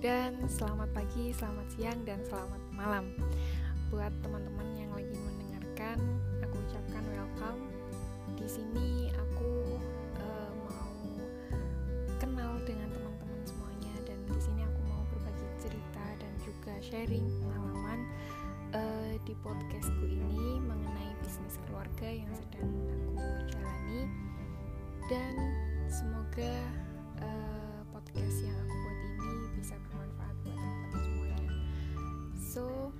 dan selamat pagi, selamat siang, dan selamat malam buat teman-teman yang lagi mendengarkan. Aku ucapkan welcome. Di sini aku uh, mau kenal dengan teman-teman semuanya dan di sini aku mau berbagi cerita dan juga sharing pengalaman uh, di podcastku ini mengenai bisnis keluarga yang sedang aku jalani dan semoga so